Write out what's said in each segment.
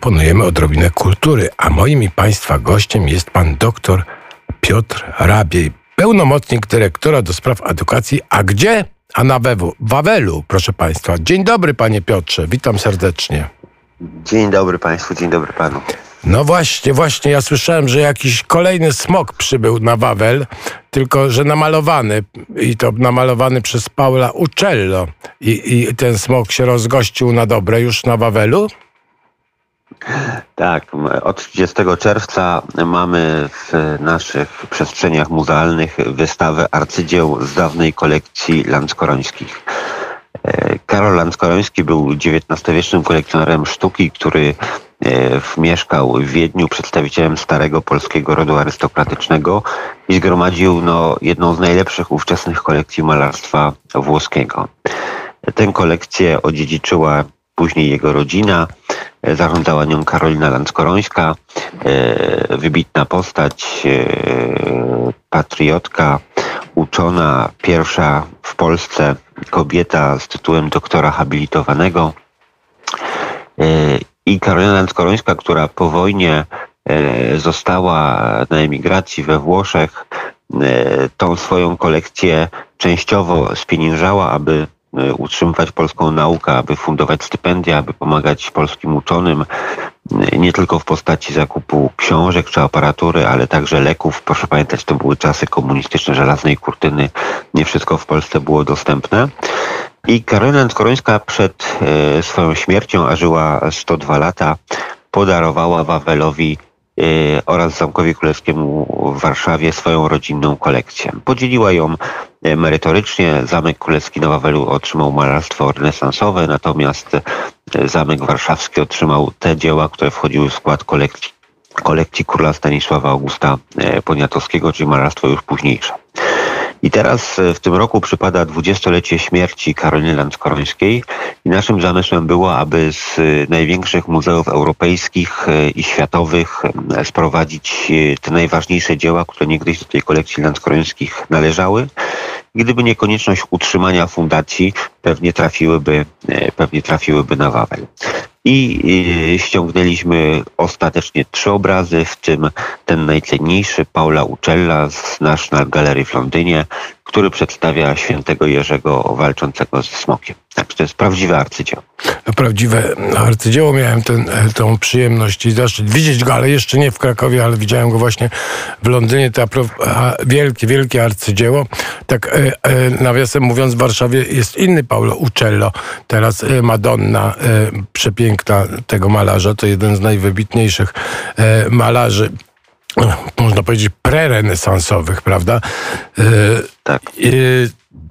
proponujemy odrobinę kultury, a moim i Państwa gościem jest pan doktor Piotr Rabiej, pełnomocnik dyrektora do spraw edukacji. A gdzie? A na Wewu, Wawelu, proszę Państwa. Dzień dobry, panie Piotrze, witam serdecznie. Dzień dobry Państwu, dzień dobry Panu. No właśnie, właśnie, ja słyszałem, że jakiś kolejny smok przybył na Wawel, tylko że namalowany i to namalowany przez Paula Uccello. I, I ten smok się rozgościł na dobre już na Wawelu? Tak, od 30 czerwca mamy w naszych przestrzeniach muzealnych wystawę arcydzieł z dawnej kolekcji Landskorońskich. E, Karol Landskoroński był XIX-wiecznym kolekcjonerem sztuki, który e, mieszkał w Wiedniu, przedstawicielem starego polskiego rodu arystokratycznego i zgromadził no, jedną z najlepszych ówczesnych kolekcji malarstwa włoskiego. Tę kolekcję odziedziczyła później jego rodzina, zarządzała nią Karolina Landskorońska, wybitna postać, patriotka, uczona, pierwsza w Polsce kobieta z tytułem doktora habilitowanego. E, i Karolina Landskorońska, która po wojnie e, została na emigracji we Włoszech, e, tą swoją kolekcję częściowo spieniężała, aby utrzymywać polską naukę, aby fundować stypendia, aby pomagać polskim uczonym, nie tylko w postaci zakupu książek czy aparatury, ale także leków. Proszę pamiętać, to były czasy komunistyczne, żelaznej kurtyny. Nie wszystko w Polsce było dostępne. I Karolina Skorońska przed e, swoją śmiercią, a żyła 102 lata, podarowała Wawelowi e, oraz Zamkowi Królewskiemu w Warszawie swoją rodzinną kolekcję. Podzieliła ją e, merytorycznie. Zamek Królewski na Wawelu otrzymał malarstwo renesansowe, natomiast Zamek Warszawski otrzymał te dzieła, które wchodziły w skład kolekcji, kolekcji króla Stanisława Augusta Poniatowskiego, czyli malarstwo już późniejsze. I teraz e, w tym roku przypada dwudziestolecie śmierci Karoliny Landskorońskiej i naszym zamysłem było, aby z e, największych muzeów europejskich e, i światowych sprowadzić te najważniejsze dzieła, które niegdyś do tej kolekcji Landskorońskich należały. Gdyby nie konieczność utrzymania fundacji, pewnie trafiłyby, pewnie trafiłyby na Wawel. I ściągnęliśmy ostatecznie trzy obrazy, w tym ten najcenniejszy Paula Ucella z National Gallery w Londynie, który przedstawia świętego Jerzego walczącego ze smokiem. Także to jest prawdziwe arcydzieło. No, prawdziwe arcydzieło. Miałem ten, e, przyjemność i zaszczyt widzieć go, ale jeszcze nie w Krakowie, ale widziałem go właśnie w Londynie. To wielkie, wielkie arcydzieło. Tak e, e, nawiasem mówiąc, w Warszawie jest inny Paulo Uccello. Teraz e, Madonna, e, przepiękna tego malarza. To jeden z najwybitniejszych e, malarzy można powiedzieć, prerenesansowych, prawda? Tak.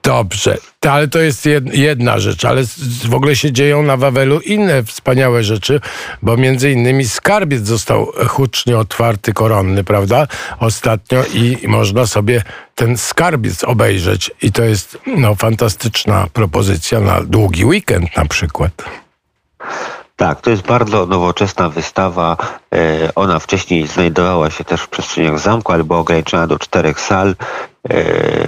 Dobrze, ale to jest jedna rzecz, ale w ogóle się dzieją na Wawelu inne wspaniałe rzeczy, bo między innymi skarbiec został hucznie otwarty, koronny, prawda? Ostatnio i można sobie ten skarbiec obejrzeć i to jest no, fantastyczna propozycja na długi weekend na przykład. Tak, to jest bardzo nowoczesna wystawa. E, ona wcześniej znajdowała się też w przestrzeniach zamku, ale była ograniczona do czterech sal. E,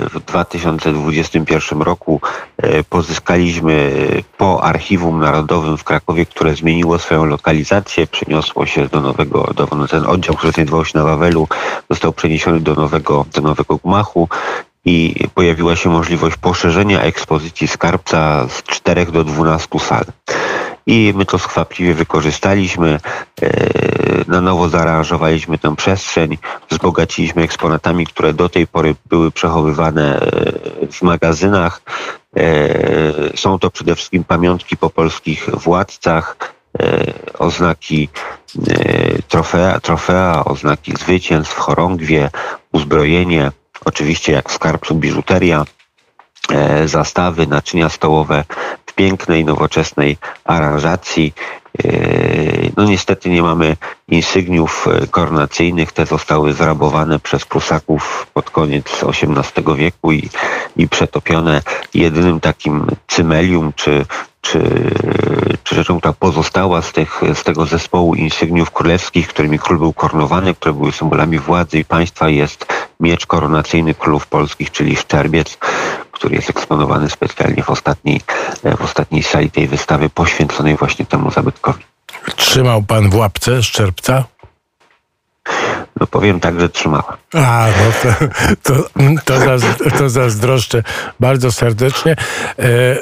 w 2021 roku e, pozyskaliśmy po Archiwum Narodowym w Krakowie, które zmieniło swoją lokalizację, przeniosło się do nowego, do, ten oddział, który znajdował się na Wawelu, został przeniesiony do nowego, do nowego gmachu i pojawiła się możliwość poszerzenia ekspozycji skarbca z 4 do 12 sal i my to skwapliwie wykorzystaliśmy. E, na nowo zaaranżowaliśmy tę przestrzeń, wzbogaciliśmy eksponatami, które do tej pory były przechowywane e, w magazynach. E, są to przede wszystkim pamiątki po polskich władcach, oznaki trofea, trofea, oznaki zwycięstw, chorągwie, uzbrojenie, oczywiście jak w skarbcu biżuteria, zastawy, naczynia stołowe, pięknej, nowoczesnej aranżacji. E, no niestety nie mamy insygniów e, koronacyjnych. Te zostały zrabowane przez Prusaków pod koniec XVIII wieku i, i przetopione. Jedynym takim cymelium czy, czy, czy rzeczą, która pozostała z, tych, z tego zespołu insygniów królewskich, którymi król był koronowany, które były symbolami władzy i państwa, jest miecz koronacyjny królów polskich, czyli szczerbiec, który jest eksponowany specjalnie w ostatniej, w ostatniej sali tej wystawy poświęconej właśnie temu zabytkowi. Trzymał pan w łapce szczerbca? No powiem tak, że trzymałem. A, no to, to, to, zaz, to zazdroszczę bardzo serdecznie. E, e,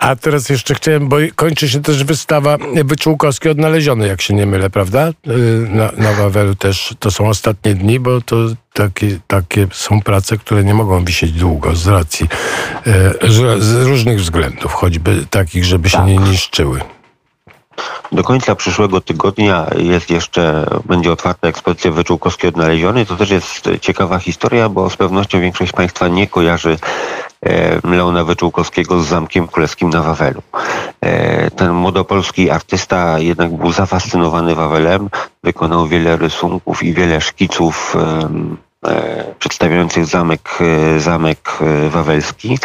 a teraz jeszcze chciałem, bo kończy się też wystawa Wyczółkowski odnaleziony, jak się nie mylę, prawda? E, na, na Wawelu też to są ostatnie dni, bo to takie, takie są prace, które nie mogą wisieć długo z racji, e, z różnych względów, choćby takich, żeby się tak. nie niszczyły. Do końca przyszłego tygodnia jest jeszcze, będzie otwarta ekspozycja Wyczółkowski odnaleziony. To też jest ciekawa historia, bo z pewnością większość Państwa nie kojarzy e, Leona Wyczółkowskiego z Zamkiem Królewskim na Wawelu. E, ten młodopolski artysta jednak był zafascynowany Wawelem, wykonał wiele rysunków i wiele szkiców e, przedstawiających zamek, zamek wawelski.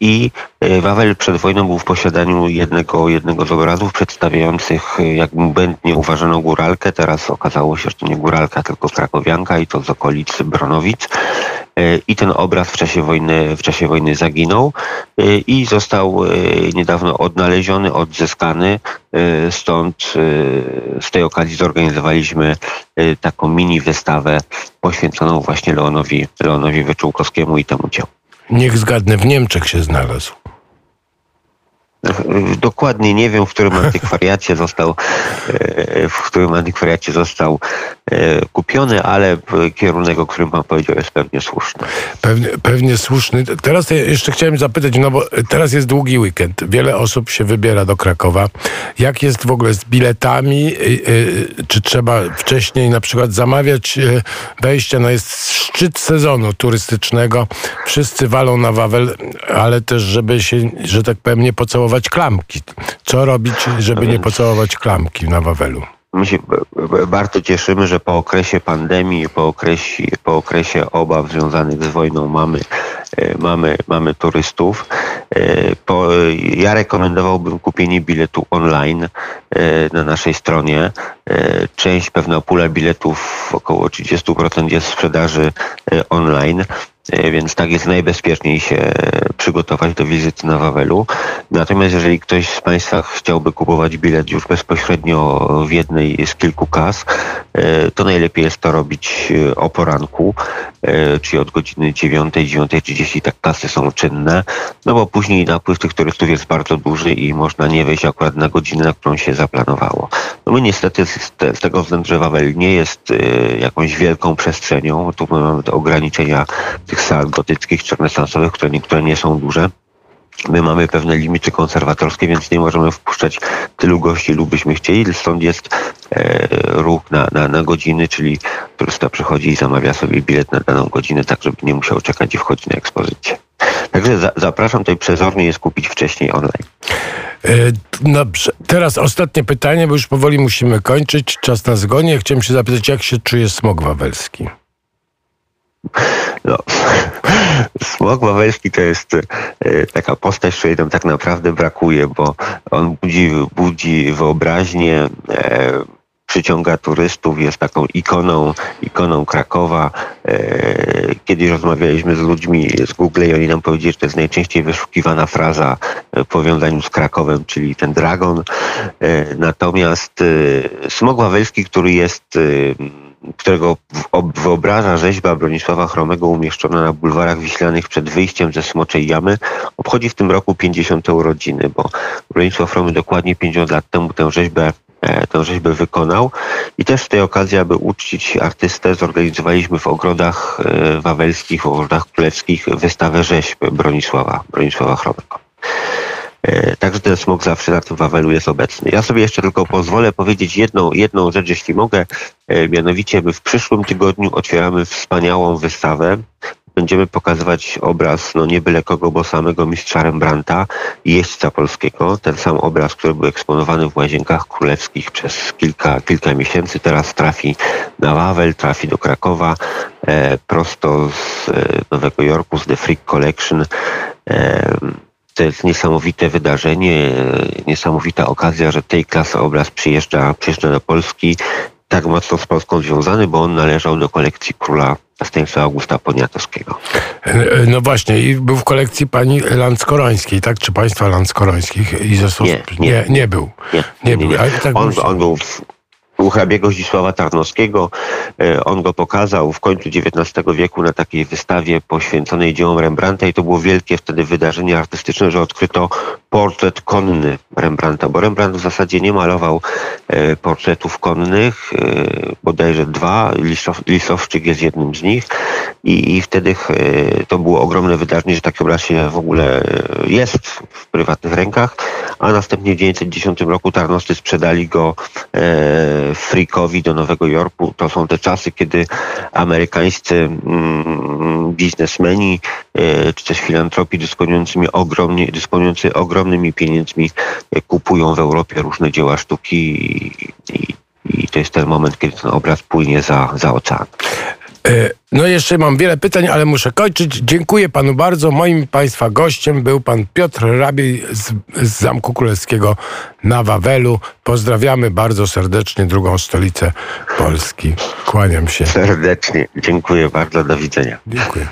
I e, Wawel przed wojną był w posiadaniu jednego, jednego z obrazów przedstawiających, e, jak błędnie uważano góralkę. Teraz okazało się, że to nie góralka, tylko krakowianka i to z okolic Bronowic. E, I ten obraz w czasie wojny, w czasie wojny zaginął i został niedawno odnaleziony, odzyskany. Stąd z tej okazji zorganizowaliśmy taką mini wystawę poświęconą właśnie Leonowi, Leonowi Wyczółkowskiemu i temu dziełu. Niech zgadnę, w Niemczech się znalazł. Dokładnie nie wiem, w którym antykwariacie został, e, w którym antykwariacie został kupiony, ale kierunek, o którym pan powiedział, jest pewnie słuszny. Pewnie, pewnie słuszny. Teraz jeszcze chciałem zapytać, no bo teraz jest długi weekend. Wiele osób się wybiera do Krakowa. Jak jest w ogóle z biletami? E, czy trzeba wcześniej na przykład zamawiać wejście? No jest szczyt sezonu turystycznego. Wszyscy walą na Wawel, ale też, żeby się, że tak powiem, nie pocałować klamki. Co robić, żeby nie pocałować klamki na Wawelu? My się bardzo cieszymy, że po okresie pandemii, po okresie, po okresie obaw związanych z wojną mamy, e, mamy, mamy turystów. E, po, ja rekomendowałbym kupienie biletu online e, na naszej stronie. Część, pewna pula biletów, około 30% jest sprzedaży online. E, więc tak jest najbezpieczniej się przygotować do wizyty na Wawelu. Natomiast jeżeli ktoś z Państwa chciałby kupować bilet już bezpośrednio w jednej z kilku kas, e, to najlepiej jest to robić e, o poranku, czyli od godziny 9, 9.30 tak kasy są czynne, no bo później napływ tych turystów jest bardzo duży i można nie wejść akurat na godzinę, na którą się zaplanowało. No my niestety z, z tego względu, że Wawel nie jest jakąś wielką przestrzenią, tu mamy te ograniczenia tych sal gotyckich czy renesansowych, które niektóre nie są duże. My mamy pewne limity konserwatorskie, więc nie możemy wpuszczać tylu gości, ilu byśmy chcieli. Stąd jest ruch na, na, na godziny, czyli turysta przychodzi i zamawia sobie bilet na daną godzinę, tak żeby nie musiał czekać i wchodzi na ekspozycję. Także za, zapraszam tutaj przezornie jest kupić wcześniej online. E, dobrze. Teraz ostatnie pytanie, bo już powoli musimy kończyć. Czas na zgonie. Chciałem się zapytać, jak się czuje smog wawelski? No, smok wawelski to jest e, taka postać, której nam tak naprawdę brakuje, bo on budzi, budzi wyobraźnię, e, przyciąga turystów, jest taką ikoną, ikoną Krakowa. E, kiedyś rozmawialiśmy z ludźmi z Google i oni nam powiedzieli, że to jest najczęściej wyszukiwana fraza w powiązaniu z Krakowem, czyli ten dragon. Natomiast smok wawelski, który jest którego wyobraża rzeźba Bronisława Chromego umieszczona na bulwarach wiślanych przed wyjściem ze Smoczej Jamy, obchodzi w tym roku 50. urodziny, bo Bronisław Chromy dokładnie 50 lat temu tę rzeźbę e, tę rzeźbę wykonał i też w tej okazji, aby uczcić artystę, zorganizowaliśmy w ogrodach e, wawelskich, w ogrodach królewskich wystawę rzeźb Bronisława, Bronisława Chromego. E, także ten smog zawsze na tym Wawelu jest obecny. Ja sobie jeszcze tylko pozwolę powiedzieć jedną, jedną rzecz, jeśli mogę. E, mianowicie my w przyszłym tygodniu otwieramy wspaniałą wystawę. Będziemy pokazywać obraz, no nie byle kogo, bo samego mistrza Rembrandta, jeźdźca polskiego. Ten sam obraz, który był eksponowany w Łazienkach Królewskich przez kilka, kilka miesięcy, teraz trafi na Wawel, trafi do Krakowa, e, prosto z e, Nowego Jorku, z The Freak Collection. E, to jest niesamowite wydarzenie, niesamowita okazja, że tej klasy obraz przyjeżdża, przyjeżdża do Polski tak mocno z Polską związany, bo on należał do kolekcji króla Stanisława Augusta Poniatowskiego. E, No właśnie, i był w kolekcji pani Lanskorońskiej, tak? Czy państwa Lanskorońskich? I został... Nie, nie, nie. nie był. Nie, Nie był. Ale tak on, był- on był w, u hrabiego Zdzisława Tarnowskiego. E, On go pokazał w końcu XIX wieku na takiej wystawie poświęconej dziełom Rembrandta i to było wielkie wtedy wydarzenie artystyczne, że odkryto portret konny Rembrandta, bo Rembrandt w zasadzie nie malował e, portretów konnych, e, bodajże dwa, Lisow, Lisowczyk jest jednym z nich. I, i wtedy to było ogromne wydarzenie, że taki obraz się w ogóle jest w prywatnych rękach, a następnie w 1910 roku Tarnowscy sprzedali go e, Frickowi do Nowego Jorku. To są te czasy, kiedy amerykańscy mm, biznesmeni e, czy też filantropii dysponującymi ogromnie, dysponujący ogromnymi pieniędzmi e, kupują w Europie różne dzieła sztuki i, i, i to jest ten moment, kiedy ten obraz płynie za, za ocean. E, No jeszcze mam wiele pytań, ale muszę kończyć. Dziękuję panu bardzo. Moim państwa gościem był pan Piotr Rabiej z, z Zamku Królewskiego na Wawelu. Pozdrawiamy bardzo serdecznie drugą stolicę Polski. Kłaniam się. Serdecznie dziękuję bardzo, do widzenia. Dziękuję.